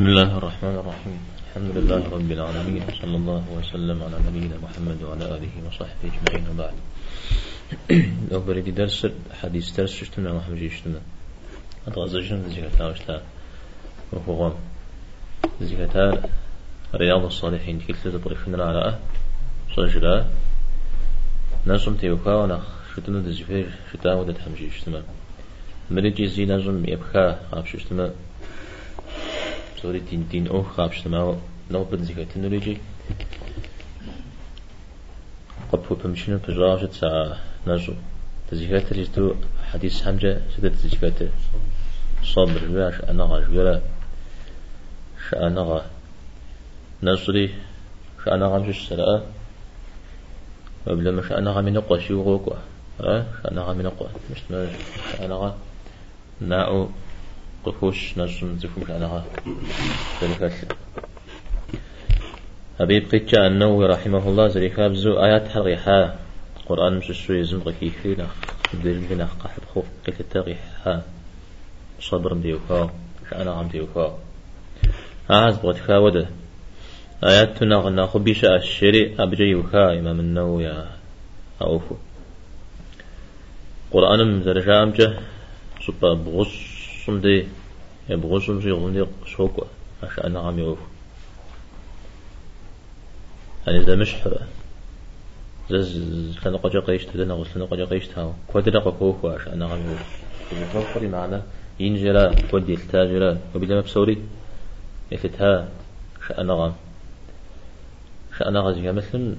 بسم الله الرحمن الرحيم الحمد لله رب العالمين صلى الله وسلم على نبينا محمد وعلى آله وصحبه أجمعين وبعد لو بريد درس حديث درس شتنا محمد شتنا أتغزجنا زكاة وشتا وهو زكاة رياض الصالحين كل تطريفنا على صجلا ناسم تيوكا ونخ شتنا دزفير شتا ودت حمشي شتنا مريد جيزي نازم يبخا عبش شتنا سوري دين دين أو خابش تما نو بنزيك تنوريجي قبو بمشينا بجراجة ساعة نجو. تزيكات رجتو حديث حمجة سيدة تزيكات صبر جواش أنغا جوالا شأنغا نصري. شأنغا مش سلاء وبلا مش أنغا من قوة شيو غوكوا شأنغا من قوة. مش شأنغا ناو قفوش نجم زفوش أنا ذلك أبي بقيتش أنه رحمه الله ذلك أبزو آيات حريحة. قرآن مش شوي زمغ كيفي نخ دير لنا قحب خوف قلت تغيحة صبر ديوكا. أنا عم ديوكا. أعز بغتكا وده آيات تنغ ناخو بيشا الشري أبجيوكا. إمام النووي أوفو. قرآن مزرجا أمجه. سبا بغص صمدي يبغو صمدي غندي شوكوا عشان أنا عم يوف أنا إذا مش حرة زز كان قجا قيش تدنا غسلنا قجا قيش تاو كودنا قكوكوا عشان أنا عم يوف يتوفر معنا ينجلا كودي التاجلا وبلا مبسوري يفتها شأن غام شأن غزي مثل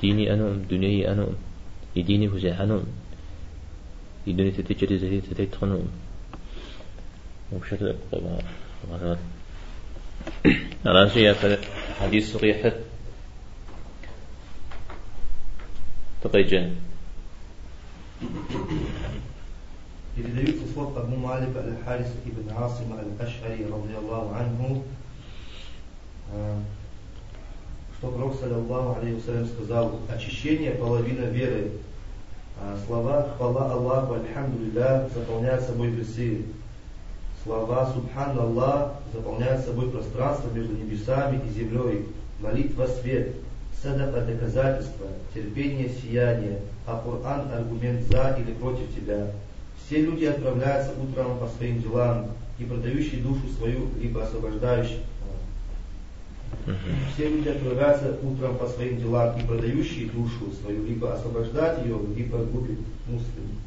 ديني أنا دنيي أنا يديني وزي أنا يدني تتجري زي تتيتخنون وبشكل غلط الآن شيء حديث صحيح تقيجن Передаются слов Абу Малика Аль-Харис ибн Асима Аль-Ашари, радиаллаху анху, что Пророк, саллиллаху алейхи сказал, очищение половина веры. Слова хвала Аллаху, альхамдулилля, заполняют собой весы. Слова Субханаллах заполняют собой пространство между небесами и землей. Молитва свет, садака доказательство, терпение сияние, а Коран аргумент за или против тебя. Все люди отправляются утром по своим делам, и продающий душу свою, либо освобождающий. Все люди отправляются утром по своим делам, и продающий душу свою, либо освобождать ее, либо губит муслим.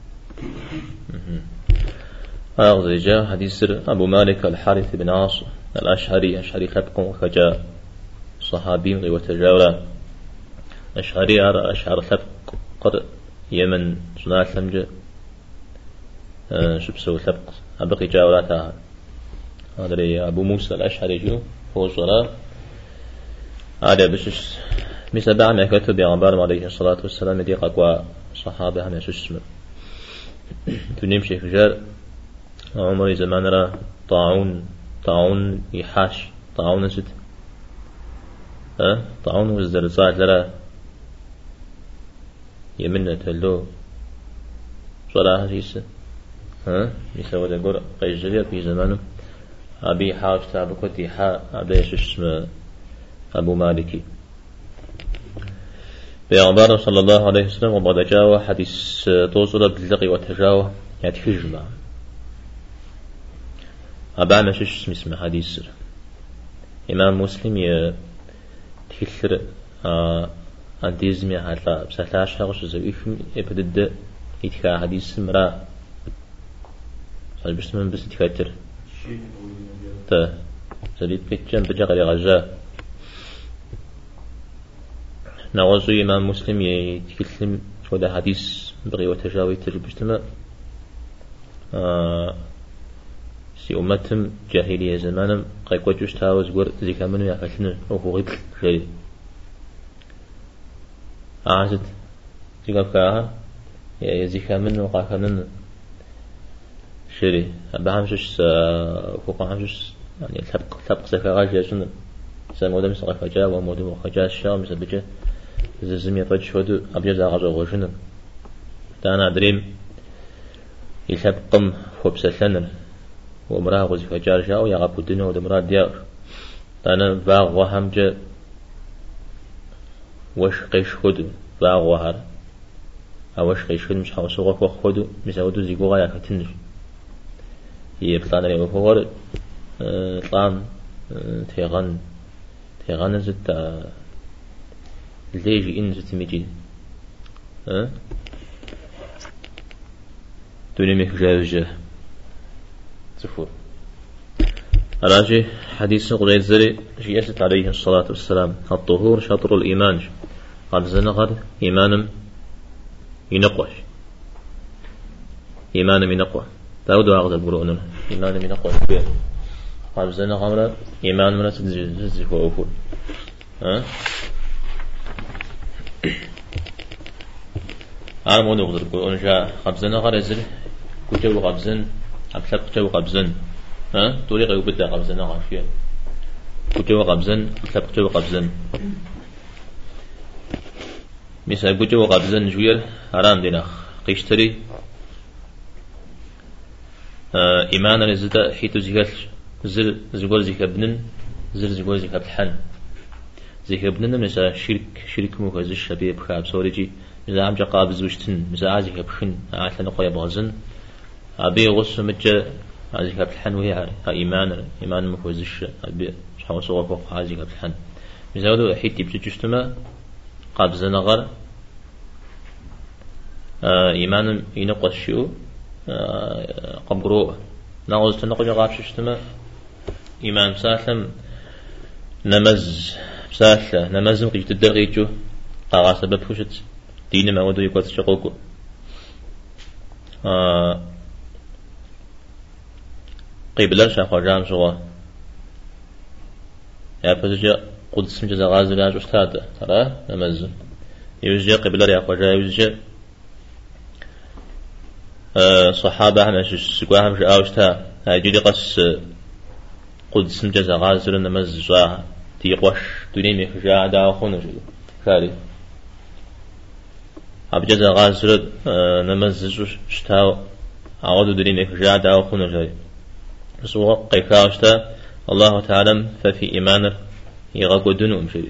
أغزجا حديث أبو مالك الحارث بن عاص الأشهري أشهري خبق خجا صحابي وتجاولا أشهري أرى أشهر خبق قر يمن. سنات لمجة. أه شبسو خبق أبقي جاولاتا هذا أبو موسى الأشهري جو صلاة. هذا بشش مسبع ما كتب يا عليه الصلاة والسلام دي قوا صحابة هم يسوس تنمشي فجار عمر زمان را طاعون طاعون يحاش طاعون ست أه؟ طاعون وزرزاع لرا. يمنة تلو صلاة هيسة ها يسوى ده قرأ قيجرية في زمانه أبي حاش تابكوتي حا أبيش اسم أبو مالكي بيغمبر صلى الله عليه وسلم وبعد جاوة حديث توصل باللقي وتجاوة تفجمع أبا شش اسم حديث؟ إمام مسلم ي تكثر أنتيزم يا حتى بسلاش هاغش زي إفم إبدد إتكا حديث مرا. بس من بس تكتر تا. زريد بيتجن بجا غري غجا نغزو إمام مسلم يتكلم وده حديث بغي وتجاوي تربشتما آه سي أمتهم جاهلية زمانم قيق وجوش تاوز ور زكا منو يعفلن أو هو غيب شري أعزت زكا كاها يا زكا منو قاكنن شري أبا همشش فوق همشش يعني تبق تبق زكا غاجة سنة سمودم سقف جا ومودم خجا الشام مسبجة ززم يفج شودو أبجز أغاز أغوشن دانا دريم يلتبقم فوبسلنر ومراه غزي فجار جاو يا غابو دنو دمرا ديار. أنا باغ وهم جا وش قيش خد باغ وهر. أوش قيش خد مش حوسوغ وخ خدو مساودو زيقو غايا كتنج هي بطانا لي وفور طان تيغن تيغن زت ليجي إن زت ميجي ها؟ دوني ميك جاوجه تفور راجي حديث قريت زري جيست عليه الصلاة والسلام. الطهور شطر الإيمان. قال زنغر إيمان ينقوش إيمان ينقوى. داود أغضى القرؤون إيمان ينقوى. كبير قال زنغر إيمان من تزيف وأفول ها؟ أنا مو نقدر القرؤون جاء قبزن غر يزري كتب قبزن أبشر كتب قبزن ها؟ طريقة يبدأ قبزن غاشية كتب قبزن أبشر كتب قبزن مثلا كتب قبزن جويل حرام دينا. قيشتري آه إيمانا لزدا حيث زيغل زل زيغل زيك ابنن زل زيغل زيك ابتحن زيك ابنن مثلا شرك شرك مو هذا الشبيب خاب سوريجي مثلا عم جقاب زوجتن مثلا زيك ابخن عاتل نقوي بغزن. أبي غص مجا هذه كاب الحن وهي إيمان إيمان مفوزش أبي شحو صوغ فوق هذه كاب الحن. مزاودو حيت تبجي جشتما قاب زنغر. آه إيمان ينقص شو آه قبرو. نغوز تنقل غاب ششتما إيمان سالم نمز سالة نمز مقيت الدرغيجو قاغا سبب فوشت دين ما ودو يقوت شقوكو. آه قبلة شاخو جام شغوا يا فزجا قدس مجا غازل لاج أستاذ. ترى؟ نمز يوجد قبلة يا خواجا يوجد أه صحابة هم سقوا هم هاي جدي قص قدس مجا غازل نمز جاها تيقوش دوني مخجا دا خونو شو خالي أبجد غازل نمز شتاو. أعود دوني مخجا دا خونو شو سوغ قيكاشتا الله تعالى ففي إيمانه. يغاقو دنو مشي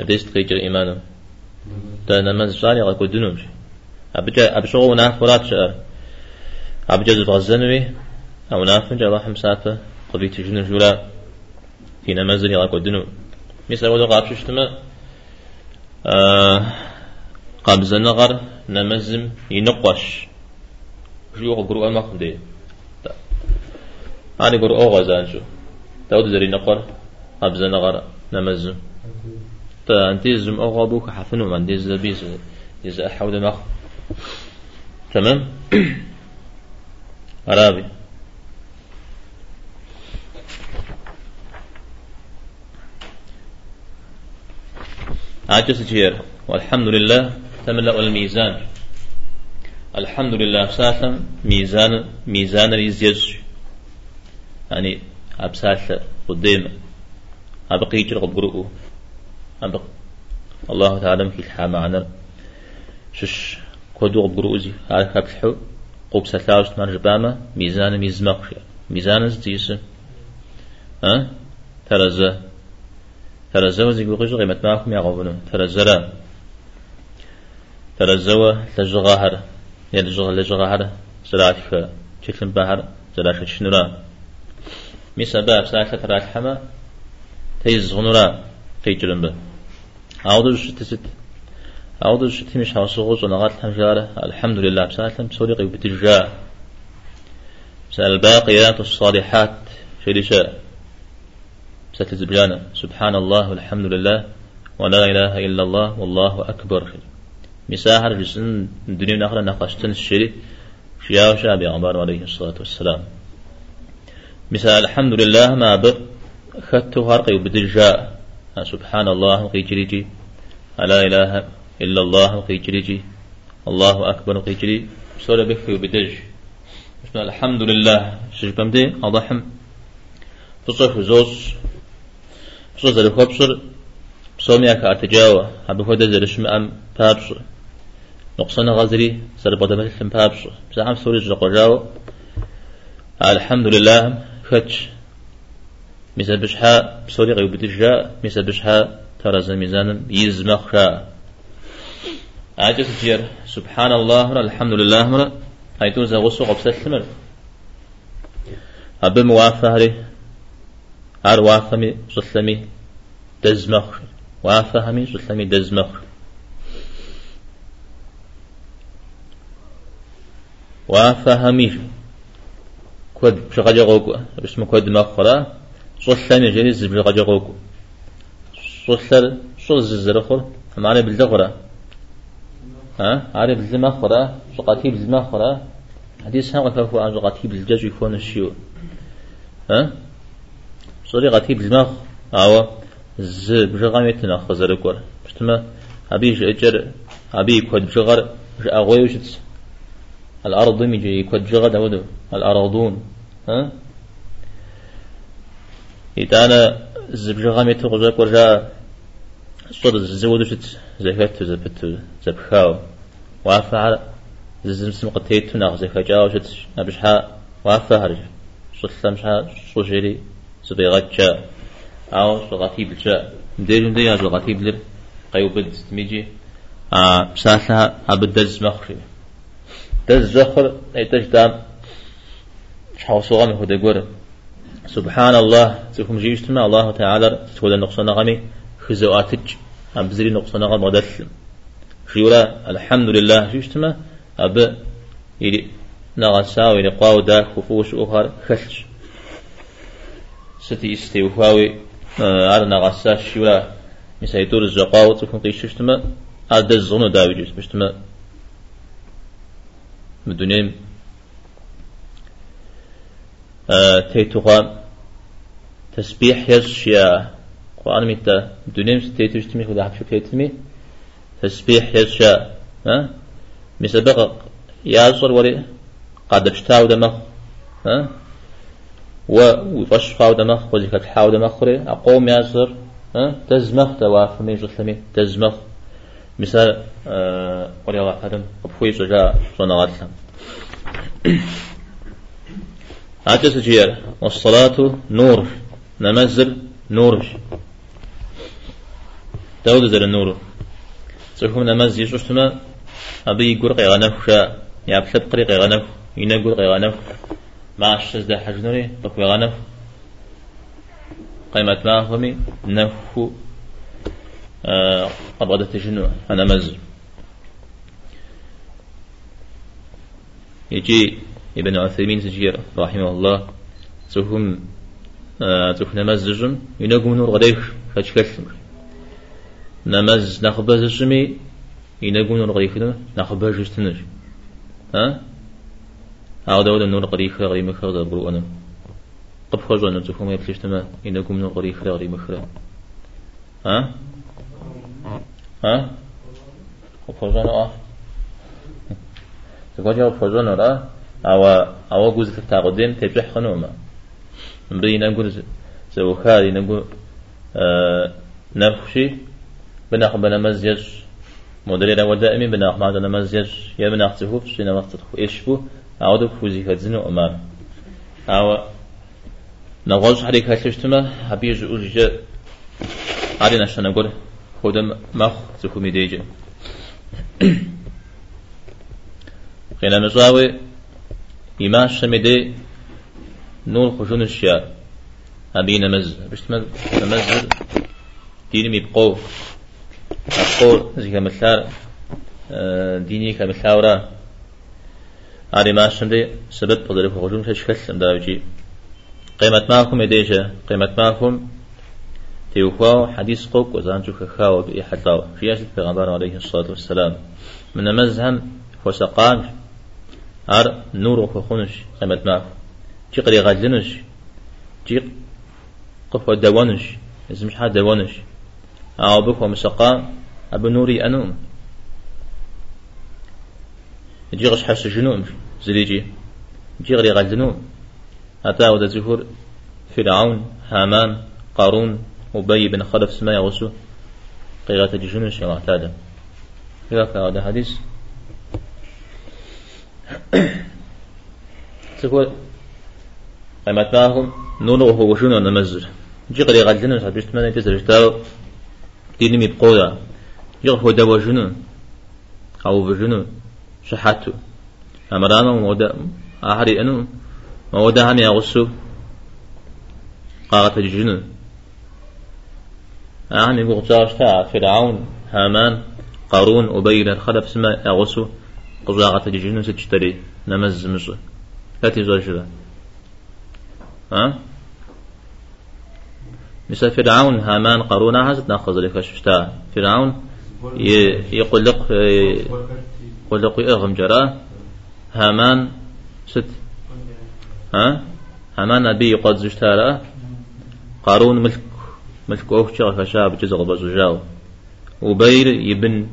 أبديست قيجر إيمانه. دا نماز جاري يغاقو دنو مشي أبجا أبشغو ناف فرات شعر أبجا زبغزنوي أو ناف نجا الله مسافة قبيت جنو جولا. في نماز يغاقو دنو مثل ودو قابش اشتما آه قابز النغر نمزم ينقوش. جوغ قرؤ المخم دي. أنا قر أوغا زانشو. تاود زري نقر أبزا نغر نمزم. تا أنتي زم أوغا بوك حفنو من دي زبيز يز أحود نخ تمام؟ عربي. عجز جير والحمد لله تملأ الميزان. الحمد لله ساتم ميزان ميزان اليزيز يعني أبسال قدام أبقي جرق برؤو أبق الله تعالى في الحام معنا شش كودو بروزي هذا كبحو قوب سلاوش من جبامة ميزان ميزمقش ميزان زديس ها ترزا ترزا وزي بقيش قيمة معكم يا غبنو ترزا ترزا لجغاهر. يلجغ لجغاهر. سلاك شكل بحر سلاك شنورا ساعة ترى الحما تيز غنورا قيجرن به أعوذ شت ست أعوذ شت مش حوصوغوز ونغات الحمجارة الحمد لله بسالة سوري بتجاء بسال الباقيات الصالحات شريشاء بسالة زبجانة سبحان الله والحمد لله ولا إله إلا الله والله أكبر مساحر جسن الدنيا نقاشتن الشري شياو شابي عمر عليه الصلاة والسلام مثال الحمد لله ما ب خدت هرقي بدجاء سبحان الله قيجريجي لا إله إلا الله قيجريجي الله أكبر قيجري سورة بكي وبدج الحمد لله شجبم دي أضحم. بصف زوز بصف زر خبصر. بصومي أكا أتجاوى أبو هدى زر شمأم بابصر. نقصنا غزري. سر بدمت لم بابصر. بزعم سوري جرق جاوى الحمد لله فتش مثل بشحا بصوري غيب بدجا مثل بشحا ترى ميزان يزمخ عاجز جير. سبحان الله مرة الحمد لله مرة. هيتو زغسو قبسة مر أبي موافة لي هر وافمي سلمي دزمخ وافهمي سلمي دزمخ وافهمي كود بشغجة غوكو اسمه كود مخرا صلمي جري زبشغجة غوكو صلر صل زرخر معنى بالدغرة ها؟ عارف بالزمخرة زقاتي بالزمخرة حديث هم وكفوا عن زقاتي بالجج يكون الشيو ها؟ صوري غاتي بالزمخ أو ز بجغام يتنا خزر كور شتما أبي جر أبي كود بجغر أغوي وشت الأرض ميجي كود بجغر دودو الأرضون ها؟ إتانا ز بجغام يتنا خزر كور جا صور زودو شت زكاة زبت زبخاو وافع زم سم قتيت ناخ زكاة جاو شت أبشحا وافع هرج صلى مشحا زبيغات جاء أو صغاتي بلجاء مدير مدير صغاتي بلر قيو بد تميجي آه ساسها أبدز مخري دز زخر ايتش دام شحو صغام هو سبحان الله تكم جيشتما الله تعالى تقول النقصان غمي خزواتج أم بزري نقصان غم ودسلم شيولا الحمد لله جيشتما أب يلي نغسا ويلي قاو دا كفوش أخر خلش ستي استيوهاوي على نغسا شيولا مسايتور الزقاو تكون قيشتما أدى الزغنو داوي جيس بشتما مدنيم آه تيتوغا. تسبيح يزشيا قرآن ميتا. دنيم ستيتو اجتمي خدا حبشو كيتمي تسبيح يزشا ها؟ مسبق يازر وري قد اشتاو دمخ ها؟ و وفش خاو دمخ وزكاة حاو دمخ ري أقوم يازر ها؟ تزمخ تواف ميجو ثمي تزمخ مثال وري الله قدم أبخوي سجا صنغات لهم عجز جير والصلاة نور نمزل نور. داود زر النور. سيكون نمز يشوشتما أبي يقول قيغنف شاء يابسب قري قيغنف ينقول قيغنف ما أشتز ده حجنوري بقوي غنف قيمة ما همي نفو أبغى تجنو أنا مز يجي ابن عثيمين تجير رحمه الله تهم آه تهم نمزجم ينقوم نور غديش فاشكسم نمز نخبز الشمي ينقون الغريخ نخبز جستنج ها؟ أو داود النور غريخ غري مخر ذا برو أنا. قب خرج أنا تفهم يبلش تما ينقون الغريخ غري مخر ها؟ ها؟ آه تقول يا أنا را أو أو جزء في التقدم تبجح خنوما مبين نقول زوخاري نقول آه بناخ بنا مزيج مدري ودائما بناخ معنا مزيج يا بناخ تهوف شنا وقت تخو إيش بو أعود فوزي خزنو أمام أو نغوش حريك هاتشتما حبيج أوجي علينا عشان نقول خدم مخ تخو ميديجي خينا مزاوي إما شمدي نور خشون الشيا أبينا مز بشتمل مزر ديني ميبقو أقول زي كمثال ديني كمثال أري ما شندي سبب بدر خرجون تشكل داوجي قيمة معكم يديجا قيمة معكم تيوخوا حديث قوك وزانجو خخاو بإي حتاو. رياسة پیغمبر عليه الصلاة والسلام. من مزهم فسقان أر نور وخخونش قيمة معكم جي قري غزلنش جي قفوا دوانش إذا مش حد دوانش أو بكم مسقان أبو نوري أنوم. يجي غش حس جنوم زريجي يجي غري غزنوم أتا ودا زهور فرعون هامان قارون. أبي بن خلف سما يغسو قيغة جنون شيء معتادة قيغة هذا حديث. تقول أما تاهم نولو هو نمزر جي قري غلنا سبيشت من تسرج تاو ديني ميبقودا جي هو دوا شنو أو بجنو شحاتو. أمرانا مودا أحري أنو. مودا هم يغسو قاغة الجنو أعني بغتاش تا فرعون هامان قارون وبين الخلف سما يغسو قزاغة الجنو ستشتري نمز مصر. لا تزوج ها؟ مثل فرعون هامان قارون هذا ناخذ لك شتا. فرعون يقول لك يغم جرا. هامان ست. ها؟ هامان نبي قد زشتارا قارون ملك ملك أوفشا فشاب جزغ بزجاو وبير يبن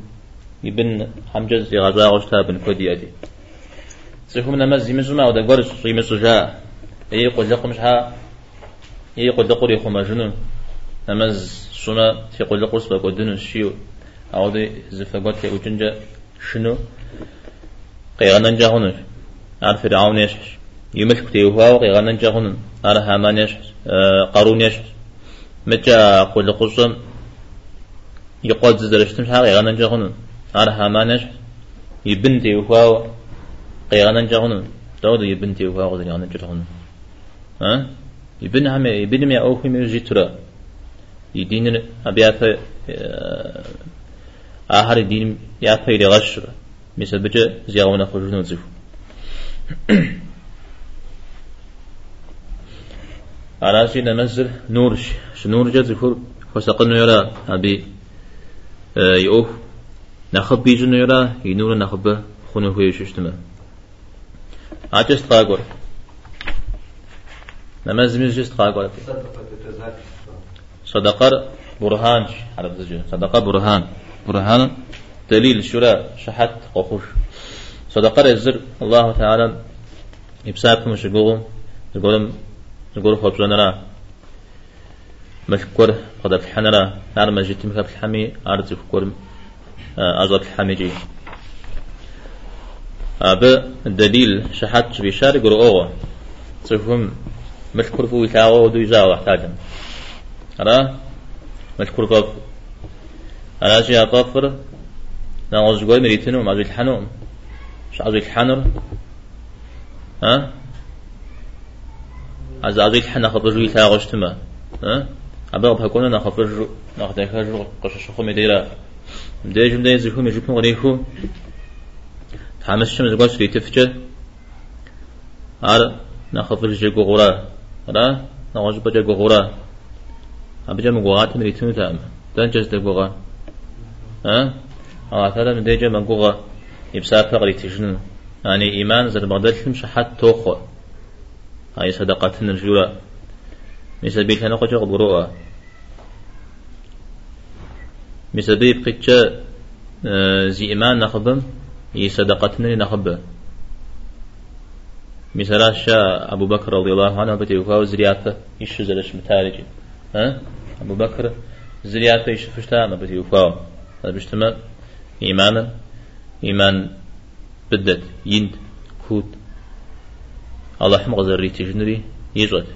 يبن حمجز يغزا غشتا بن كودياتي سيكون نمز يمزما ودا قرش يمزو جاء اي قل لكم شها؟ اي قل لكم يخو جنون نمز شما في قل لكم سبا قدن شيو. أو دي زفقات في وجنجا شنو؟ قيغانا جاهون عارف فرعون يشحش يملك تيوها وقيغانا جاهون على هامان يشحش قارون يشحش متى قل لكم يقود زرشتم شها قيغانا جاهون على هامان يشحش يبن تيوها قيغانا جاهون داود يبن تيوها وقيغانا جاهون ها يبن هم يبن مي أو هم يجترا يدين أبيات آخر دين يافا إلى غشر مثل بجا زياونا خرجنا زفو على شيء نورش. شنور جا زفور فسقنا يرى أبي يؤه نخب بيجن يرى ينور نخب خنو هو يشتما عجز تقاقر نماز ميز جست قاقوا صدقة برهان. صدقة برهان. برهان دليل شراء شحت قخوش صدقة الزر الله تعالى يبسابكم مش يقولون يقولون خبزنا لا مشكور قد الحنرا نار مجد مكاب الحمي أرض فكور أزاد الحمي جي أبا الدليل شحت بشار يقولوا أوه تفهم مشكور فو يساوى ودو يزاوى احتاجا أرى مشكور قف أنا شيء أقفر نعوز قول مريتنو ما حنوم مش عزيت حنر ها عز عزيت حنا خبر جوي تا غشتما ها أبغى بحكونا نخبر جو ناخذ كهر قش شخو مديرا مدير جمدة يزيكو مجيكو غريكو تحمس شمس قول سريتفجة أرى نخبر جيكو غرا را؟ نواج بجا غورا. أبجا مغوغات من يتنو تام دان جز دغوغا ها ها ترى من ديجا مغوغا يبسافر ريتجن يعني إيمان زر بغداد مش حتى توخو هاي صدقاتنا الجورا مثل بيت أنا قجا غبروها مثل بيت قجا زي إيمان نخبم هي صدقاتنا نخبم مثلا شاء أبو بكر رضي الله عنه بتي وفاو زرياته إيش زلش متارجي. ها؟ أبو بكر زرياته إيش فشتا ما بتي وفاو هذا بيشتمل إيمانا. إيمان بدت يند كود الله حمق زري تجنري يجوت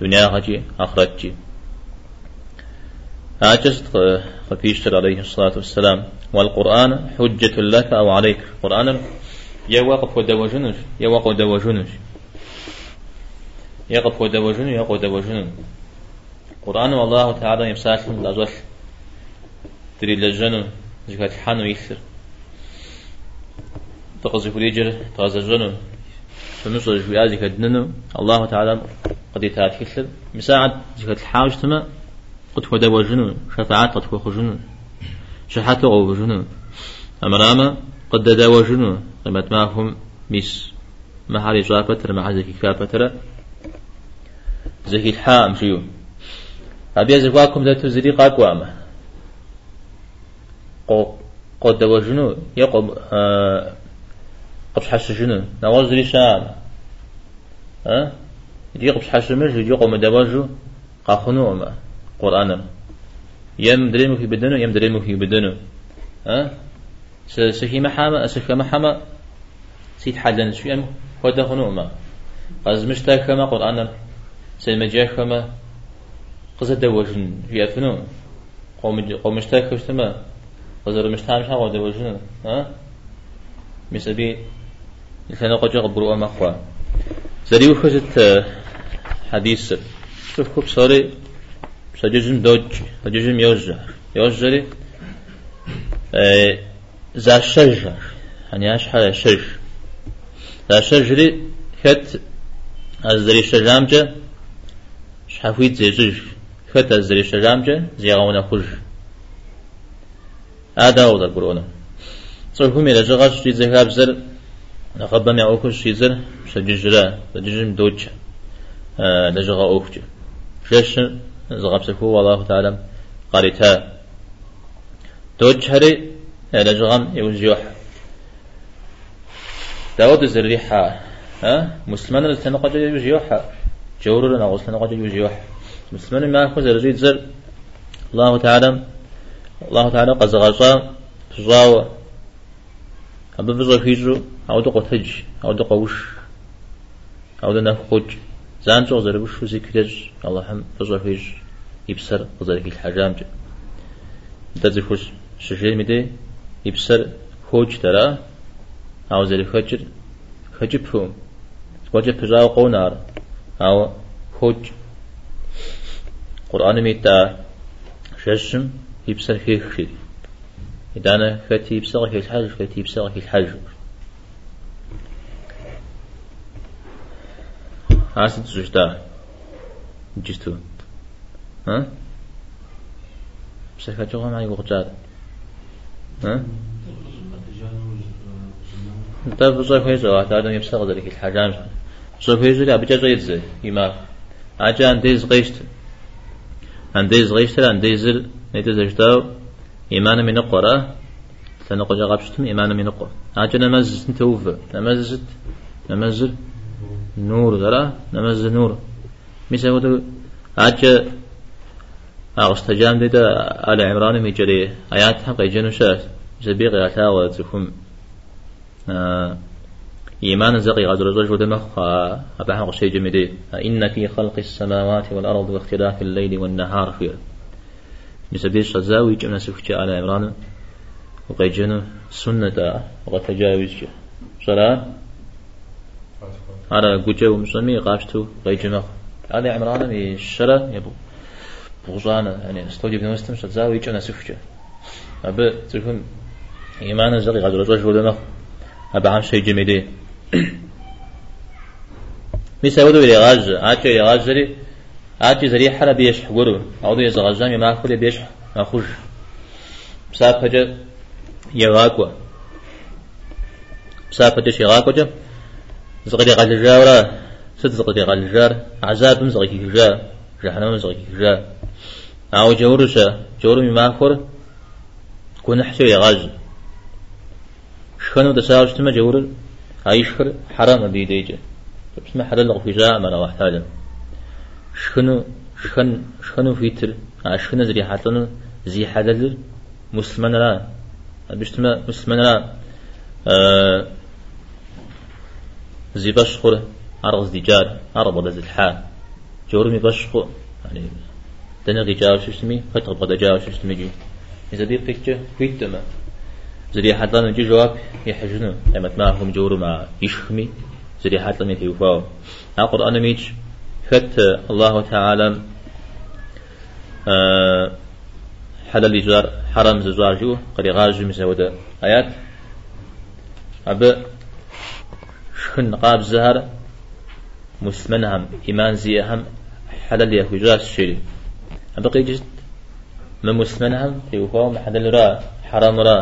دنيا هجي آخرت أجست خفيشتر عليه الصلاة والسلام. والقرآن حجة لك أو عليك. قرآن يوقف ودوجنش يوقف ودوجنش يقف ودوجن يقف ودوجن قرآن والله تعالى يمساكم لازوش. تري لجنو زكاة حانو يكسر تقصي فليجر تغزجنو فنصر جويا زكاة دننو الله تعالى قد يتاكسر مساعد زكاة الحاوش تما قد ودوجنو شفاعات قد خجنو شحاتو غوجنو أمراما قد دوجنو قيمة ما هم ميس ما هاري جوار بتر ما زكي كار بتر زكي الحام شيو أبي زكواكم ذات زري قاقوا ما قد وجنو يقب آه قبش حش جنو نواز زري شام. ها يدي قبش حش مش يدي قوم دواجو قاخنو ما قرآن يم دريمو في بدنو يم دريمو في بدنو. ها سهي محامة سهي محامة. سيد حدا شو يم هو دخنو ما قز مشتاكما قرآن سيمجاكما قز دوجن يأفنو قوم قوم مشتاك وشتما قزر مشتاك مشتاك قوم دوجن ها مسبي لكن قد قبروا مخوا زريو خزت حديث. شوف كوب صاري سججم دوج سججم يوزر يوزري ذا شجر يعني إيش حاجة شجر ذا شجري خت أزري شجامجة شحفيت زي جج خت أزري شجامجة زي غونا خج هذا هو ذا قرونا صرفهم إلى جغاش شي زي هابزر نقبل ما أوكل شي زر شججرا سججم دوج لجغا أوكج شش زغاب سكو والله تعالى قريتها دوج هري لجغم يوزيوح. داود الزريحة ها مسلمان لسنا قد يوزيوح. جور لنا غسلنا قد يوزيوح. مسلمان ما أخذ زرجيت زر. الله تعالى الله تعالى قد غزا فجاوة أبا فجا فيجو أو دقو تج أو دقو وش أو دنا خج زان جو زر وش ذكرج الله هم فجا فيج يبصر وزر الحجام ده خوش شجير مدي يبصر خوج ترى أو زر خجر خجر فهم خجر فجاو قونار أو خوج. قرآن ميتا. ششم يبصر في خير إذا فتي في الحج فتي في الحج. عاسد زجدا جستو. ها؟ بس كاتشوغا معي وقتاد ها؟ طيب صيف هيزو هذا يبصر ذلك الحاجة صيف هيزو لا بجا زيد يما أجا أنديز غيشت أنديز غيشت أنديز نيتز أجداو إيمان من القرى. تنقل جغبشتم إيمان من القرى. أجا نمز نتوف نمزت نمز نور ذرا نمز نور. مثل أجا أغستجام ديدا على عمران ميجري. آيات حق جنوشات زبيق يعتا وزكم آه إيمان زقي غدر الرجل دمخ أبا حق شيء جميل. إن في خلق السماوات والأرض واختلاف الليل والنهار. في نسبي شزاوي جمنا سفجي على عمران؟ وقيجن سنة وتجاوز صلاة؟ على جوجا ومسلمي قاشتو قيجن على عمران من الشرع يبو بغزانا يعني استوديو بنوستم شزاوي جمنا سفجي أبا تكون إيمان زقي غدر الرجل دمخ أبا عم شيء جميل ميسا ودو إلي غاز آتي إلي غاز آتي زري حرا بيش حقورو أو دو يزغزام يما أخولي بيش أخوش بساب فجا يغاكوا بساب فجا يغاكوا جا. زغري غالجا ورا ست زغري غالجار عذاب مزغي جا جهنم مزغي جا أو جورشا جورو مما أخور كون حشو يغاز شخنو دساوش تما جور عايشخر حرام دي ديجا بسم حلال غفجاء ما لو احتاج شخنو شخن شخنو فيتر شخن زري حاتن زي حلال مسلمان لا بشتما مسلمان لا آه زي بشخر أرغز ديجار أرغب لز الحال جورمي بشخر يعني دنا غجاو ششتمي فتغ بدا جاو ششتمي جي. إذا دي بيكتشر فيتما زري حتى نجي جواب يحجنو. أما معهم جور مع يشخمي زري حتى من يوفاو القرآن ميج. فت الله تعالى أه حلال جار حرام زوار جو قد غاج مسودة آيات. أب شخن قاب زهر مسلمن هم إيمان زي هم حلال يهوجاس شيء أبقي جد ما مسلمن هم يوفاو حلال را حرام را.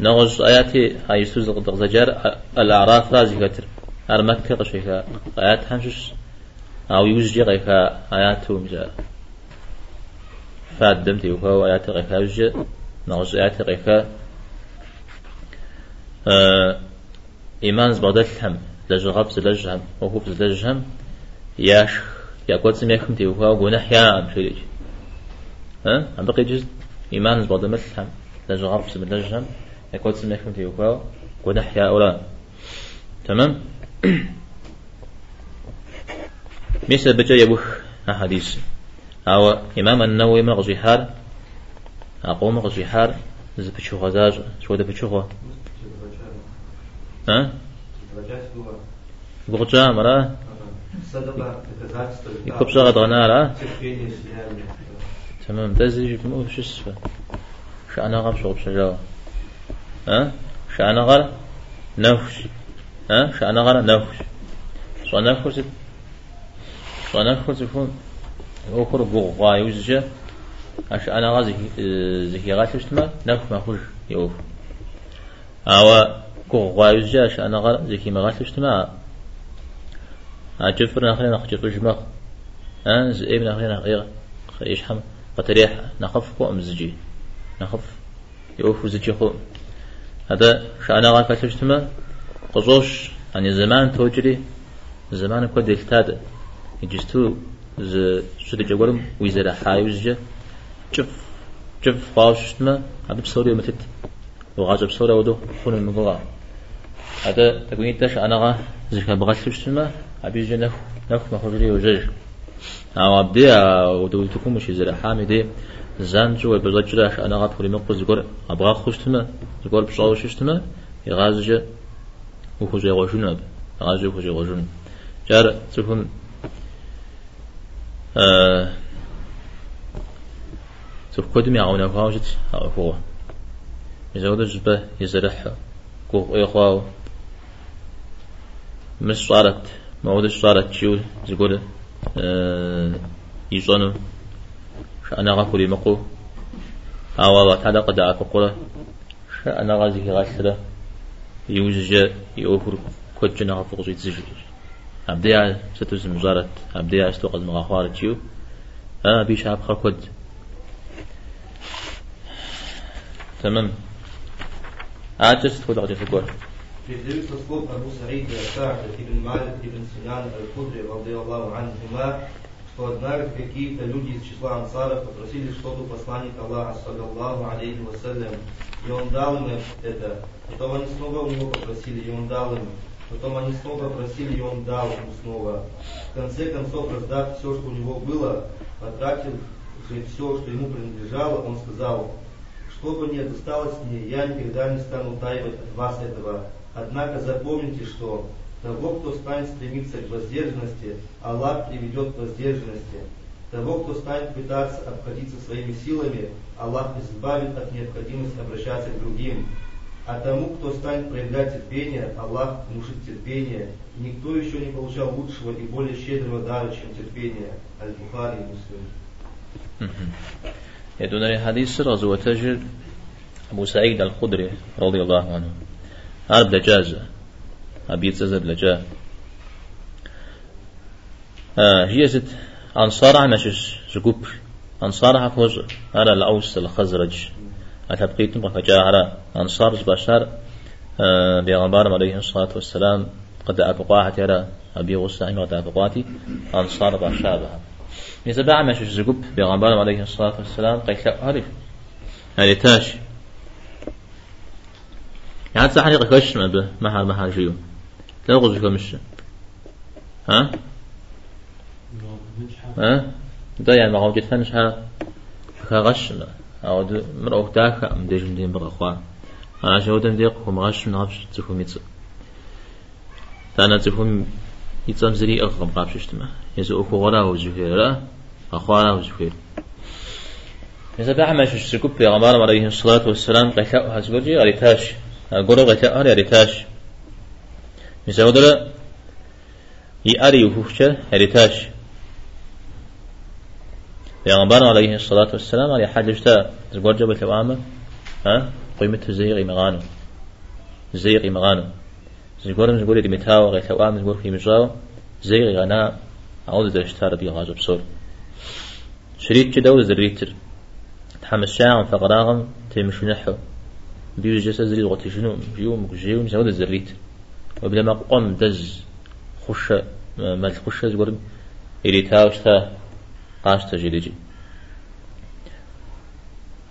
نغز آياتي هاي سوز قد الأعراف رازي كتر أرمك قشيكا آيات همشش أو يوجي غيكا آياته مجا فادم تيوكا آيات غيكا يوجي نغز آيات غيكا آه إيمان زبادل هم. لجغب زلجهم وهو زلجهم ياش. يا قد سميكم تيوكا وقنح يا أمشيريج ها؟ أم بقي جزء إيمان زبادل مثل هم. لجغب سب لجهم يقول سمعكم في وكاو ونحيا أولا. تمام؟ مثل بجا يبوخ حديث أو إمام النووي مغزي حال أقوم مغزي حال زي بشو غزاج شو ده بشو ها بغجا مرا يكب شغط غنارا تمام ده زي مو شو اسفه شأنا غم شغل شجاع ها شأنا غر نفش ها؟ شأنا غر نفش شو نفش شو نفش يكون أخر بغوا يوزجه أش أنا غازي زكي غاتش تما؟ نفش ما خوش يوف أو بغوا يوزجه أش أنا غر زكي ما غاتش تما؟ أجفر نخلي نخجي قجمة ها زئيب نخلي نخلي إيش حم قتريح نخف كو أمزجي نخف. يوف زجي خو هذا شأنا غاك تجتمع قصوش عن زمان توجري زمان كود التاد يجستو ز شد جوارم ويزرا حايوز شوف شوف فاوش تما هذا بصوري متت. وغاز بصورة ودو خون المقلا هذا تقولين تاش أنا غا زكا بغات تجتمع أبي جنف نف ما خجري وجج أو أبدي ودو تكون مش زرا حامدي زان جو بزجرا أنا غا تقولي مقبز زقور أبغى خشتما زقور بصاو ششتما يغازج وخجي غجون أب غازج وخجي غجون جار تكون آه تف كدم يعون فاوجت أو هو يزود جبه يزرح كوخ إخواه مش صارت ما ودش صارت شو زقول آه يصنو شأنا غاكولي مقو أو تعالى قد أكقوله شأنا غازي غاسرة يوجج يوفر كوتشنا فوق زيت زجر أبديع ستوز مزارت أبديع استوقز مغاخوار تيو أنا بيش أبخر كود تمام. أعجز تفوت أغجي فكور في ذلك تسقط أبو سعيد ساعد بن مالك بن سنان الخضري رضي الله عنهما что однажды какие-то люди из числа ансаров попросили что-то у посланника Аллаха, саллаллаху алейхи вассалям, и он дал им это. Потом они снова у него попросили, и он дал им. Потом они снова просили, и он дал им снова. В конце концов, раздав все, что у него было, потратив же все, что ему принадлежало, он сказал, что бы ни досталось мне, я никогда не стану утаивать от вас этого. Однако запомните, что того, кто станет стремиться к воздержанности, Аллах приведет к воздержанности. Того, кто станет пытаться обходиться своими силами, Аллах избавит от необходимости обращаться к другим. А тому, кто станет проявлять терпение, Аллах внушит терпение. Никто еще не получал лучшего и более щедрого дара, чем терпение. Аль-Бухари Муслим. Я думаю, хадис сразу отожил Абу Саид Аль-Худри, радиллаху анху. Арбда джаза. أبي تزد لجا. آه هي زد أنصار عمشش زقوب. أنصار حفوز على الأوس الخزرج. أتبقيتم بخجاء على أنصار زباشر آه بيغمبار عليه الصلاة والسلام. قد أبقاحت على أبي غسائم قد أبقاتي. أنصار باشابها مثل بعمش زقوب بيغمبار عليه الصلاة والسلام. قيل أعرف هذه تاش يعني صح حقيقة كش ما به ما حال ما حال شيء. لا غزك مش ها؟ ها؟ ده يعني ما هو جت فنش ها كغش أو ده مرأة تاك أم ديج مدين بقى خوا أنا شو دم ديق هم غش نغش تفهم يتص أنا تفهم يتصم زري أغم قابش اجتماع يزو أخو غلا وزفير أخوانا وزفير إذا بعمل شو سكوب في غمار عليه الصلاة والسلام قتاء هزوجي أريتاش. أقول قتاء أريتاش. مثلا دل يأري وفوشة أريتاش پیغمبر عليه الصلاة والسلام على حاجة جتا زبور جبل توامة ها قيمة زيغي مغانو زيغي مغانو زبور زبور دي متاو غي توامة زبور في مجاو زيغي غنا عوض درشتار دي غاجب بصور شريط كده وزريتر تحمس شاعم فقراغم تيمشو نحو بيو جسد زريت غوتي شنو بيو مكجيو نساود الزريت وبلا ما قم دز خش ما تخش زبور إلي تاوشتا قاش تجريجي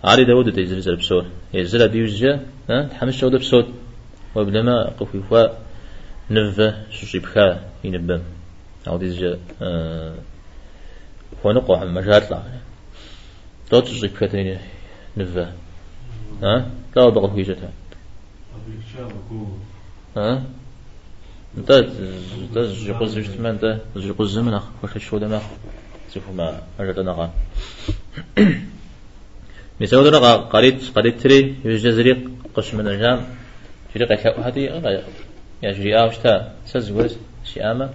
علي داود تيزل بسور يزل بيوجا ها تحمس شود بسود وبلما قفوا نفة شجيبخا ينبم. أو ديز هو نقوى عم مجال لا. تو تجيبخا تاني نفة. ها لا بقى في جتا ها؟ انت انت جيقوز جتما انت جيقوز زمن وش شو دماغ تشوفوا ما أجل نغا مثال نغا قريت قريت تري يجزري قش من الجام جري قيت هذه يا جري آوشتا سزوز شيامة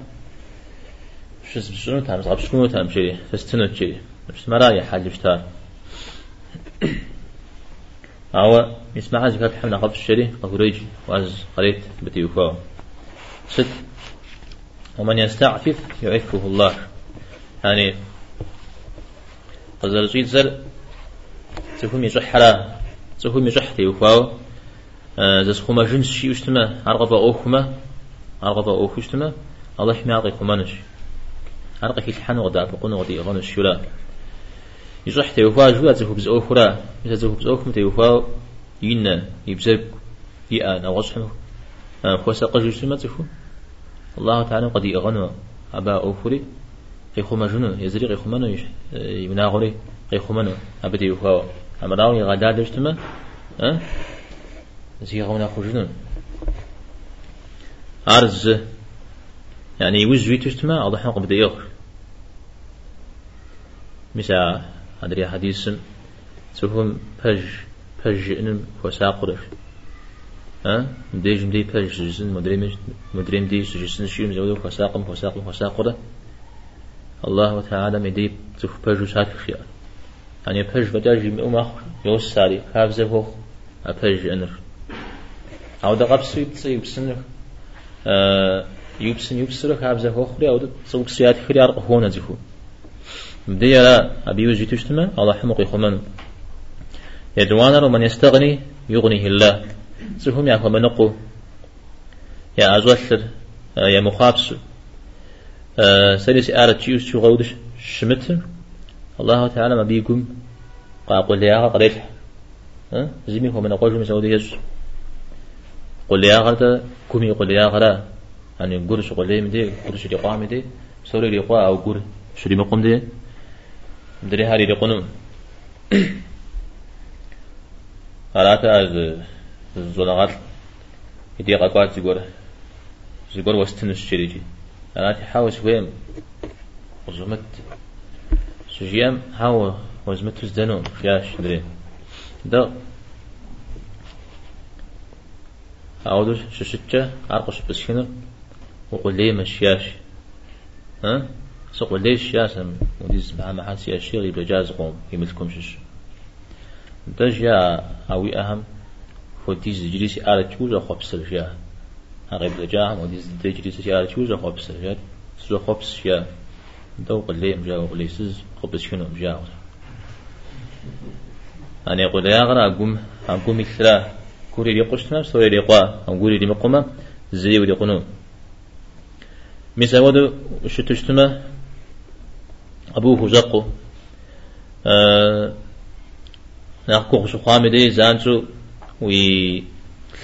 شز بشنو تام زغب شنو تام جري فستنو جري مش مرايا حاجة بشتار أو يسمع هذا كتاب حمنا قبل الشري قبريج واز قريت بتيوفا ست ومن يستعفف يعفه الله. يعني قزل جيد زر تفهم يجح حلا تفهم يجح تيوفاو زس خما جنس شي اشتما عرقبا اوخما عرقبا اوخ اشتما الله حمي عقي خمانش عرقا كي تحن ودا فقون ودي غنش شلا يجح تيوفا جوا تفهم بز اوخرا إذا تفهم بز اوخم تيوفاو ينا يبزرك يأنا وصحنه خوسا قجوش ما تفهم الله تعالى قد يغنى أبا أوفري قيخو مجنو يزري قيخو منو يش يمنا غوري قيخو منو أبدي يخوا أمراو يغدا دشتما أه؟ زي غونا خجنو أرز يعني يوز وي تشتما الله حق بدا يغ. مسا أدري حديث سوهم بج بج إنم وساقرش. ها؟ مديج مدي بج جزن مدري مدري مدي جزن شيء مزودو وساقم وساقم وساقرة الله تعالى مدي تف بجو سات خيار. يعني بج بداجي مؤمخ يوس ساري. حافظه هو أبج أنر. أو ده قبس يبصي يبسنر آه يبسن يبسر حافظه هو خري أو ده صوب سيات خري أرق هو نزفو بدي لا أبي وجي تشتما الله حمق يخمن يدوانا ومن يستغني يغنيه الله. سهم يا خمنقو يا أزوثر يا مخابس سلس آرة تيوس شو غودش شمت الله تعالى ما بيكم قاقل ليها قريت زمي هو من أقوى مسعود يز قل ليها غردا كمي قل ليها غرا يعني قرش قل لي مدي قرش لي قام مدي. سوري لي أو قر شو لي مقوم دي؟ مدري هاري لي قنوم. هراتا زولغات يدي قاقوات زيقور زيقور وستنش شريجي. أنا تحاول شوية وزمت سجيام هاو وزمت وزدنو فياش دري. ده أعودش ششتة أرقش بسكنر وقول لي مشياش ها؟ سقول لي شياسم وديز مع محل سياشي غيب جاز قوم يملكم شش. ده جاء أوي أهم فديز جليسي على تشوز أخبصر فيها هغيب لجاهم وديز تجري سيارة شو زو خبس يا زو خبس يا دو قلي مجا وقلي سز خبس شنو مجا أنا يقول يا غرا أقوم أقوم إكثرا كوري لي قشتنا سوري لي قوا. أقولي لي مقومة زي ودي قنو مثلا ودو شتشتما أبوه زقو أه نحكو خشو خامدي زانتو وي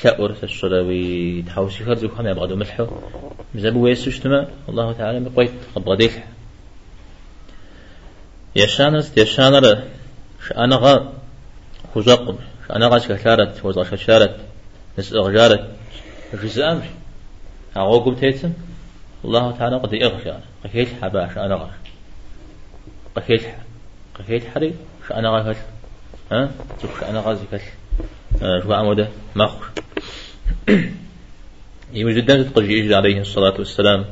ثأر الشروي تحوسي خرج وخم يبغى ملحو. مزبو ويسوشتما الله تعالى بقيت قبل ديك يشانس يشانر شأنا غا خزاق شأنا غا شكارت وزغ شكارت نس أغجارت جزام قم تيتم. الله تعالى قد يغشى قكيت حبا شأنا غا قكيت قكيت حري شأنا غا ها؟ تشوف شأنا غا زكال شو عموده مخر يوجد تقول عليه الصلاة والسلام.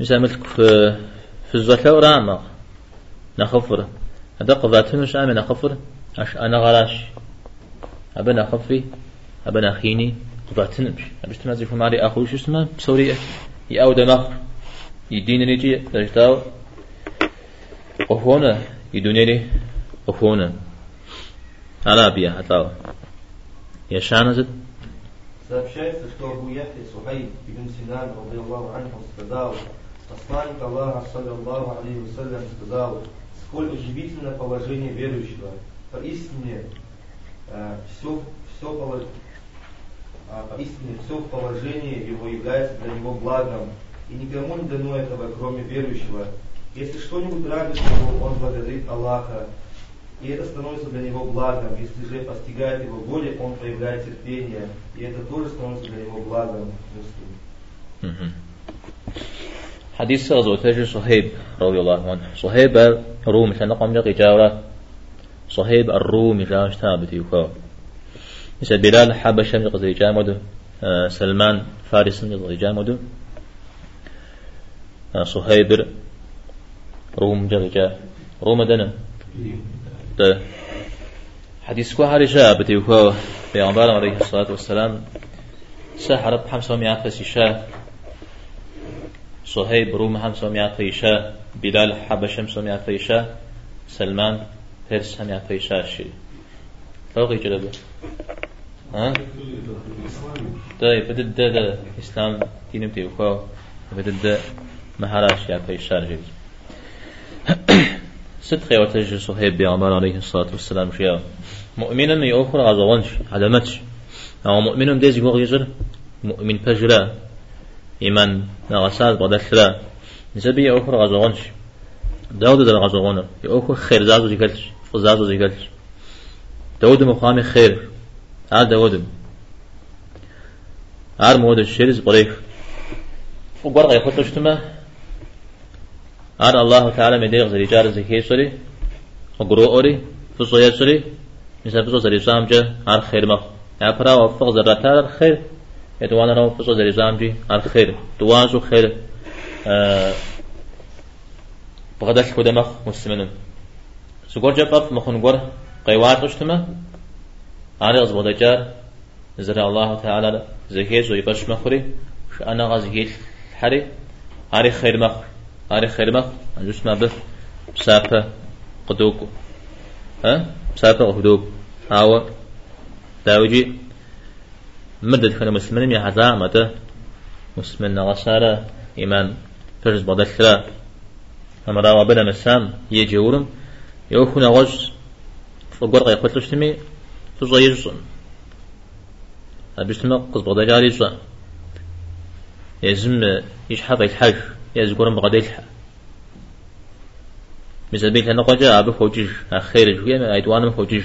مثلا ملك في الزكاة ورامة نخفر هذا قضاتنا مش عامل نخفر أش أنا غلاش أبنا خفي أبنا خيني قضاتنا مش أبش تمازي في ماري أخوي شو اسمه؟ بسورية يأود مخر يدين نيجي تجتاو وهونا يدوني لي وهونا Арабия, Атава. Яшана зад. Сообщается, что Абу Яхи Сухайб ибн Синан, радиаллаху анху, сказал, посланник Аллаха, саллиллаху алейхи вассалям, сказал, сколь удивительно положение верующего. Поистине, э, все, все положение а, поистине все в положении его является для него благом, и никому не дано этого, кроме верующего. Если что-нибудь радует его, он благодарит Аллаха, и это становится для него благом. Если же постигает его горе, он проявляет терпение, и это тоже становится для него благом. حديث غزوة صهيب رضي الله عنه صهيب الروم كان قام جاقي جاورة صهيب الروم جاوش ثابت يكو مثل بلال حبشة من قصدي جامدو سلمان فارس من قصدي جامدو صهيب روم جاقي جا روم دنا ده حديث كو هارجا بتيكو بيغمبار عليه الصلاة والسلام. سحر بحمسة ومئة فسيشا صهيب روم همسة ومئة فيشا بلال حبش همسة ومئة فيشا سلمان هرس هم فيشا شي. فوقي جلبه ها؟ ده بدد ده ده إسلام دينم تيوكو بدد ده مهاراش يا فيشا جيد. ست خيوة صهيب بيغمبار عليه الصلاة والسلام شيا مؤمنا يأخر غزوانش علامتش أو مؤمن ديز يقول يزر مؤمن فجرا إيمان نغساد بدشرا نسبي يأخر غزوانش داود در غزوانا يأخر خير زازو زيكالش فزازو زيكالش داود مقام خير. آر داود. آر مود الشرز بريف وقرق يخطشتما آر الله تعالى مديغ زي جار زكي سوري وقرو أوري فصويا سوري مثل فصو زري سامجة آر خير مخ أبرا وفق زراتار خير يتوانا رو فصو زري سامجي آر خير دوازو خير آه بغدش كده مخ مسلمين سقور جباب مخون قر قيوات قشتما آر غز بغدجار زر الله تعالى زكي زوي قش مخري شأنا غزيل حري آر خير مخ آر خير مخ أنجوش ما بف بسابة قدوكو. ها؟ بسابة قدوك هاو؟ داوجي. مدد خنا مسلمين يا حزا متى مسلمين نغسارة إيمان فرز بدشرا أمرا وبنا مسام يجورم يوخنا غز. فقر قيقوت لشتمي تزا يجزن أبيشتما قز بغدا يجزن يزم يشحب الحج يزقرم بغدا يلحق مثل بيت أنا قجا أبو فوجيج أخير جوية أيدوان فوجيج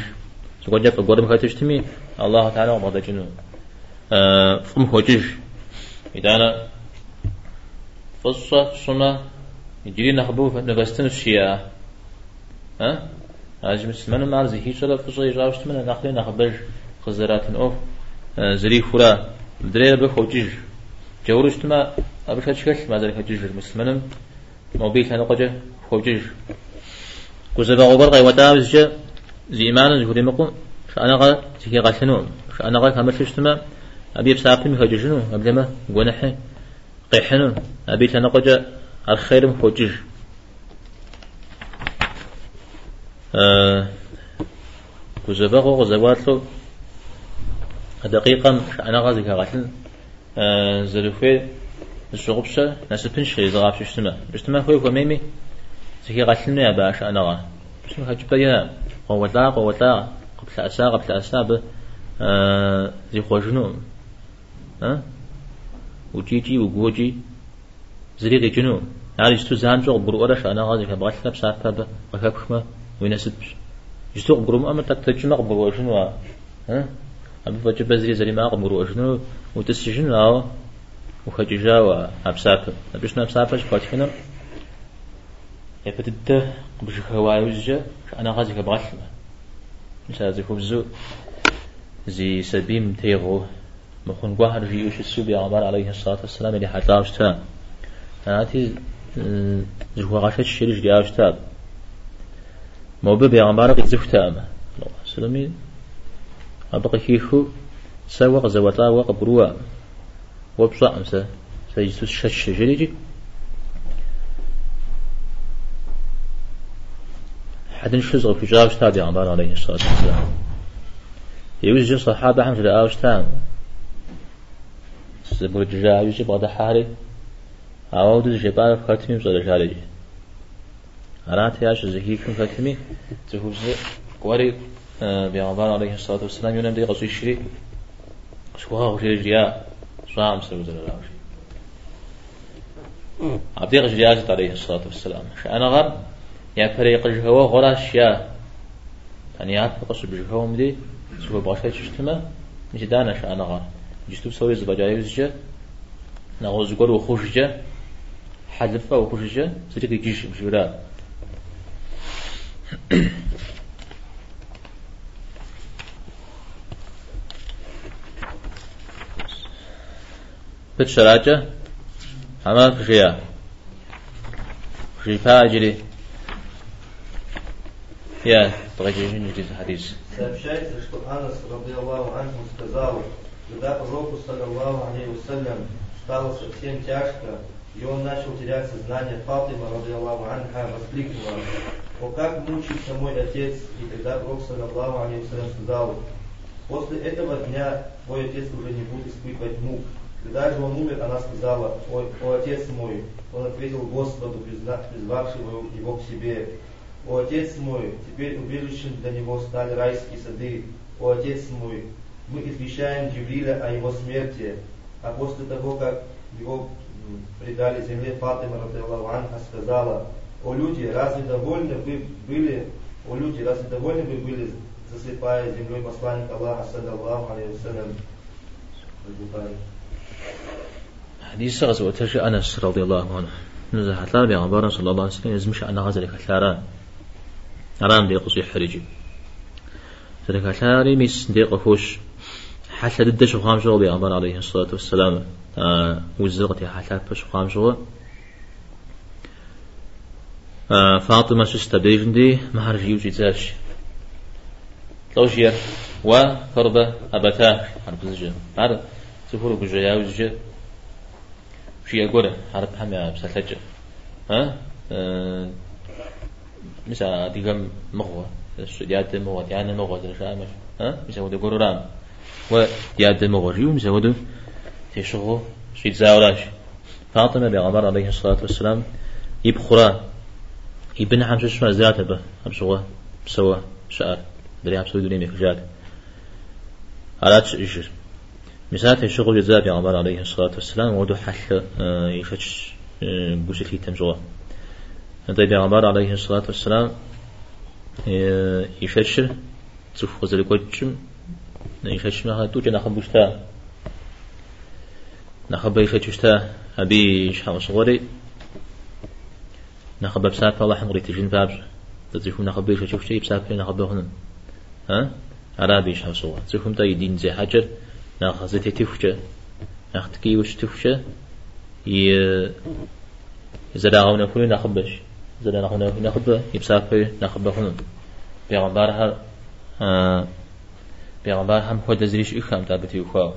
سقجا فقرم خاتشتمي الله تعالى وبغدا جنو فم فوجيج إذا أنا فصة سنة يجري نخبو نغستن الشيعة. ها هاج مسلمان ما عرزي هيش ولا فصة يجاوشت من نخلي نخبر خزرات أوف. زري خورا دري بخوجيج جورشت ما أبشت شكل ما ذلك جيج المسلمان موبيل كان قجا خوجيج كوزا غوبر غي وداوز جا زيمان زهوري مقو شأنا غا زكي غاشنو شأنا غا كامل ششتما أبي بساقي مخججنو أبلما قنحي قيحنو أبي تنقجا الخير مخجج آه كوزبا غزواتلو دقيقة أنا غازي كغاتل آه زلفي الشغبشة نسبن شي زغاب شتما شتما خوي كميمي زكي غاتلنا يا باش أنا غا شنو هجبا يا قوة قوة قبل أسا قبل أسا ب زي خوجنو ها وجيجي وجوجي زريق جنو يعني جتو زان جو برو أرش أنا غازي كبغاش لب ساعة با وكبخما وينسب جتو برو ما أمر تكتجنا برو جنو ها أبي فجأة بزري زري ما برو جنو وتسجن أو وخججا وأبسافة أبيشنا أبسافة شفاتنا يبتدت بشك هواي وزجا أنا غازي مش هذا خبزو زي سبيم تيغو مخون قهر في يوش السوبي عمر عليه الصلاة والسلام اللي حتى أشتا هاتي زهو غاشت الشريج دي ببي عمر قد زفتا أما الله سلامي أبقى كيخو سوى زوتا وقبروا وبصع مسا سيجسوس شش جريجي حد نشوز في جاوش تابي عمر عليه الصلاة والسلام. يوجد صحابة حمد الآوش تام سبور جاوي جي بعد حاري أو دو جبار ختمي بصدر جاري أرات ياش زكي كن ختمي تهوز وري بيغمبار عليه الصلاة والسلام. يونم دي قصي الشري شوها وشيريا صام سوزر الأوش عبد الله عليه الصلاة والسلام. أنا غر يا فريق الجهوة غراش يا. أنا يعرف قصب الجهوة مدي. سوى باشا تشتما مش دانش أنا غر جستو سوي زبجاي وزجا نغوز قول وخوش جا حلفة وخوش جا سجك يجيش مشورا بيت شراجة عمل خشيا خشي فاجري يا تغيجي جديد الحديث Сообщается, что Анас, Аллаху анху, сказал, когда пророку, саллаллаху алейхи вассалям, стало совсем тяжко, и он начал терять сознание, Фатима, Аллаху анха, воскликнула, «О, как мучится мой отец!» И тогда пророк, саллаллаху алейхи вассалям, сказал, «После этого дня твой отец уже не будет испытывать мук, когда же он умер, она сказала, «Ой, о отец мой!» Он ответил Господу, призвавшему его к себе. «О отец мой, теперь убежищем для него стали райские сады. О отец мой, мы извещаем Джибриля о его смерти». А после того, как его предали земле, Фатима Анха сказала, «О люди, разве довольны вы были, о люди, разве довольны вы были, засыпая землей посланника Аллаха, саллаллаху алейхи вассалям?» حديث غزوة أنس رضي الله عنه. نزل حتلا بيغمبارا صلى الله عليه وسلم يزمش أنا غزل كثاران أرام دي قصي حرجي ذلك كثاري ميس دي قفوش حتى ددش وخام شغل بيغمبار عليه الصلاة والسلام. آه وزغتي حتى بش وخام شغل آه فاطمة سستبيجن دي مهر جيوجي تاش توشير وفربة أبتاه عرب زجا عرب سفر بجيا وزجا شي أقوله عرب حمي بسالتجا ها؟ أه. مسا ديغم مغوة. دياد مغوة. ديانا مغوة ترشامش ها؟ مسا ودو قرورام ودياد مغوة. جيو مسا ودو تشغو. شي تزاولاش فاطمة بغمر عليه الصلاة والسلام يبخرا ابن حمش شما زيادة به حمشغوه بسوا شعر. دري حمسوي دوني مخجات على إيش مسات الشغل جزاء عمر عليه الصلاة والسلام ودو حل آه، يفتش آه، بوسي في تنجوا طيب عمر عليه الصلاة والسلام آه، يفتش تشوف غزل كوتشم يفتش ما توجه نخب بوشتا. نخب يفتشتا أبي شحام صغري نخب بسات الله حمري تجين بابز تزيفون نخب يفتش شيء بسات نخب هنا ها؟ عربي شحام صغري تزيفون تا يدين زي حجر ناخ زتي تفشة ناخ تكي وش تفشة ي زدا غونا كل نخبش زدا نخونا نخب يبسافر نخب هون بيغمبارها آه بيغمبار هم خود زريش إخام تابتي وخوا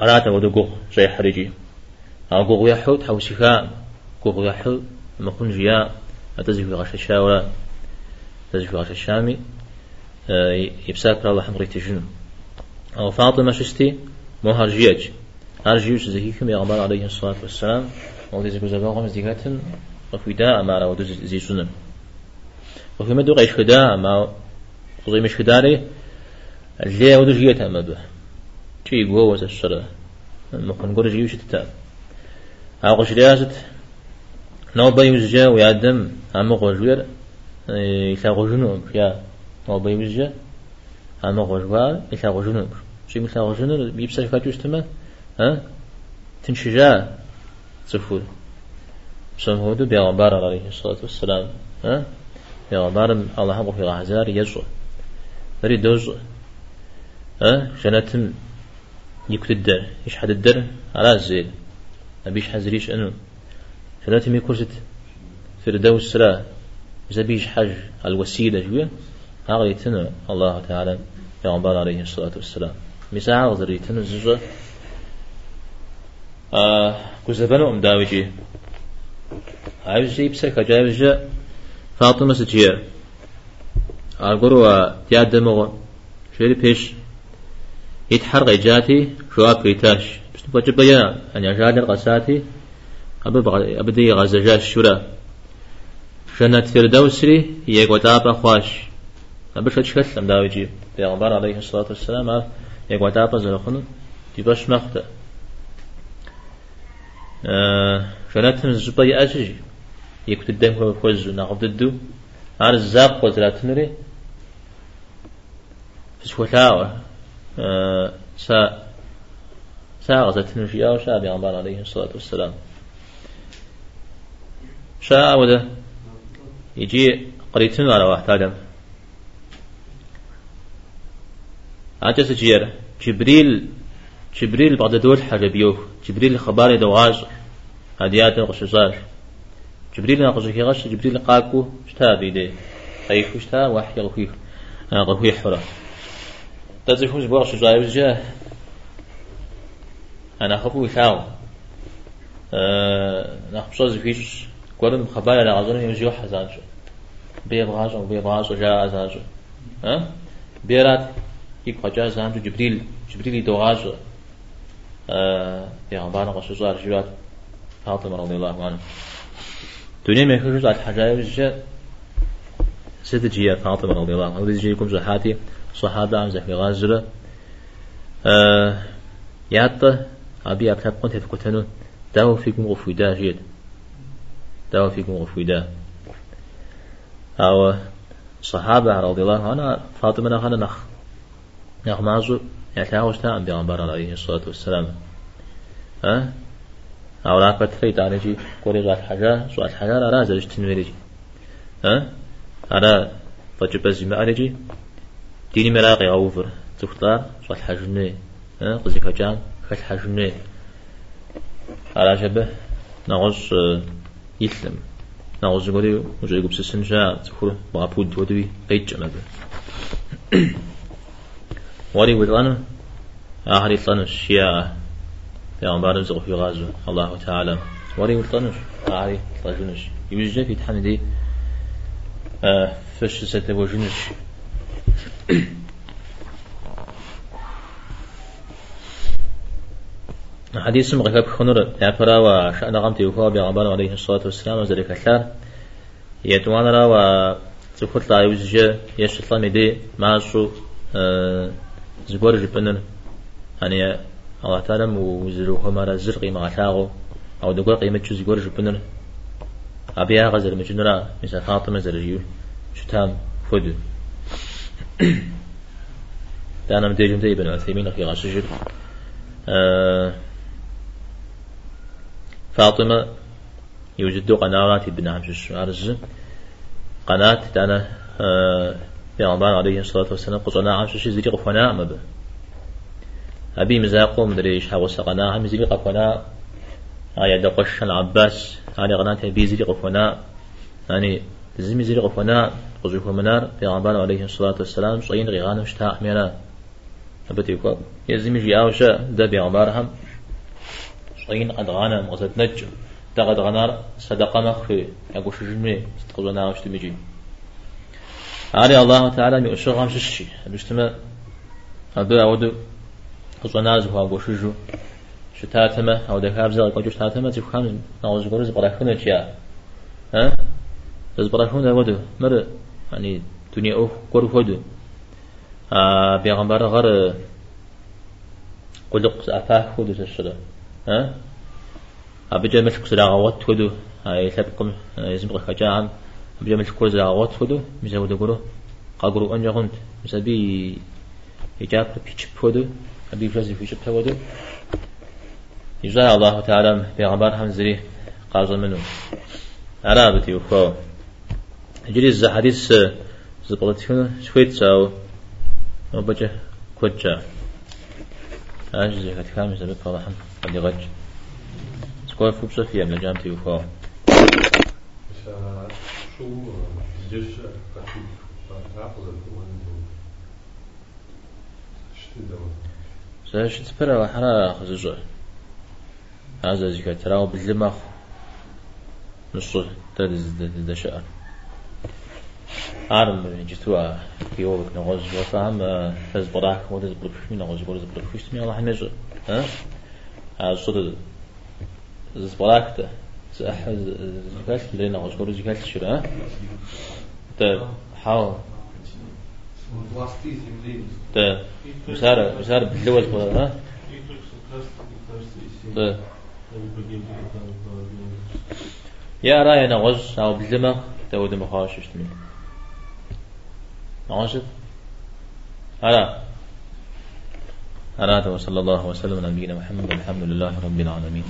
هراتا ودو قوغ زي حريجي. أو قوغ يحود حوسيخا قوغ يحود مكون جيا أتزي في غش الشاورة أتزي في يبساك الله حمري تجنو أو فاطمة شستي مو هرجيج. هرجيوش زهيكم يا غمار عليه الصلاة والسلام. ولدي زكو زباغم زيغاتن وفي داء ما رأوا دوز زي سنن. وفي مدو غيش خداء ما خضي مش خداري اللي ودو جيت أما به شي يقوى وزا الشرع مخن قول جيوش تتاب أو قشريازت نو بيوز جا ويعدم أما قوجوير يتلاقوا جنوب. يا أو بيمجة أما غجوا إلا غجنوب شي مثل غجنوب بيبسر فاتوش تما ها تنشجع تفول سمهود بيغمبار عليه الصلاة والسلام ها بيغمبار الله حقه في غزار يزو بري دوز ها جنتم يكتدر إيش حد الدر على الزيل أبيش حزريش أنو جنتم يكرست فردوس سلا زبيش حج الوسيلة جوية يغنبال عليه الصلاة والسلام. مساعة غزريتنا زجة آه كزبنو أم داوجي. عاوز جيب سكة جاوز فاطمة سجية أقولوا تياد دمغ شيري بيش. يتحرق جاتي شواب بيتاش بس نبجب بيا أن يجاد القساتي أبدي غزجاش شورا جنة فردوسري يقوتاب أخواش أبش أشكل داوي جي بيغمبر عليه الصلاة والسلام يقعد أبا زلخن تباش مخته شناتن زبا أجي يكتب الدم هو فوز ناخذ الدو على الزاق وزراتنري فسوتاوة سا سا غزتن شيا وشا بيغمبر عليه الصلاة والسلام شاء وده يجي قريتن على واحد آدم عجز جير. جبريل جبريل بعد دول حاجة بيوه جبريل خباري دواج. هديات غشزار. جبريل ناقص كي غش جبريل قاكو شتا بيدي أي شتا وحي غفيف غفيف حرا تزيفون جبوا شجاع وجه أنا خبو ثاو أه نخبص زفيش قرن خبار على غزون بيه بغاجو بيه بغاجو جاء أزاجو ها بيرات. يك خجا زانجو جبريل جبريل دوغاجو أه بيغمبانا غشجار جوات فاطمة رضي الله عنها. دنيا ما يخرج على الحجايب الجاء ست جيا فاطمة رضي الله عنها. ودي جيكم زحاتي صحابة عم زحمي غازرة أه ياتا أبي أبتاب قنت هتكتنو داو فيكم غفودا جيد داو فيكم غفودا أو صحابة رضي الله عنها فاطمة نخ نخ معزو يتعاوش تاعم بيغمبر عليه الصلاة والسلام. ها؟ أو لا بتريد على جي كوري حاجة زات حاجة لا رازل اجتنوري جي ها؟ أنا فجب الزماء على جي. ديني مراقي أوفر. تختار زات حاجة ها؟ قزي كجام خل حاجة على شبه نغز يسلم نغز قولي وجاي قبس السنجا تخور بابود ودوي قيج مبه وري ودلنا آخر الشياء يا عمر رزق في غازو الله تعالى وري ولطنش عاري طلجنش يوجد في تحمدي آه فش ستبوجنش حديث مغفب خنر يعفرا وشأن غمت يوفا بيغمبان عليه الصلاة والسلام وزلك الثار يتوانا و تخط لا يوزج يشتلا مدي معشو يعني الله تعالى وزلوه مرا زرقي مع ثاغو أو دقوا قيمة شو زيقور جبنر أبيها غزر مجنرا مثل فاطمة زرجيو شتام فد دانا مديجم دي بن في غاشجر آه فاطمة يوجد قنوات ابن عمشش عرز قناة دانا آه رمضان عليه الصلاة والسلام قصنا عمشش زيجي قفنا مبه أبي مزاقو مدري إيش حاول سقنا هم زيلي قفنا آية دقش العباس آية قناة بيزيلي قفنا يعني زمي زيلي قفنا قزوكو منار. عبان عليه الصلاة والسلام صين غيغان مشتاق مينا أبتي كو يزمي جي أوشا دا بيعبارهم صين قد غانا مغزد نج دا قد غنار صدقة مخفي أقول شجمي استقلنا وشتمجي علي الله تعالى يؤشغ غمش الشي بجتمع أبو أودو قصناز هو قوشجو شتاتما أو دكاب زال قوجو شتاتما تفهم نعوز قرز برخنا جاء ها بس برخنا ودو مر يعني دنيا أوه قر هدو آه بيغمبر غر قلق أفاه هدو تشرا ها أبجا مشك سلا غوات هدو هاي سبقم يزمق خجاعم كل سلا غوات هدو مزود قرو. قاقرو أنجا غنت. مسابي إجاب بيتش هدو أبي فلزي في شبه ودو يجزاه الله تعالى في غبار حمزري قاز منه عرابتي وخو. جري الزحاديث زبطت هنا شويت ساو. وبجه كوجا أجزي كتكام يسبب فضحا قد يغج سكوي فوق صفية من جامتي 书其实把自己把他或者中文是的吗？زين شو تبرا وحنا خزجر هذا ذيك ترى بالدماغ نص تدز دشاء عارم من جتوا في وقت نغز وفهم فز براك ودز بلوكش من نغز ودز بلوكش من الله نجر ها هذا صدق زبراك ده سأحد كاش لنا غشورج كاش شراء تا طيب، حاو تا مسار مسار طيب، بلوز بقى تا طيب. يا رأي أنا أو بلما تود مخاش اشتمل عاشت أنا أنا وصلى الله وسلم على نبينا محمد الحمد لله رب العالمين.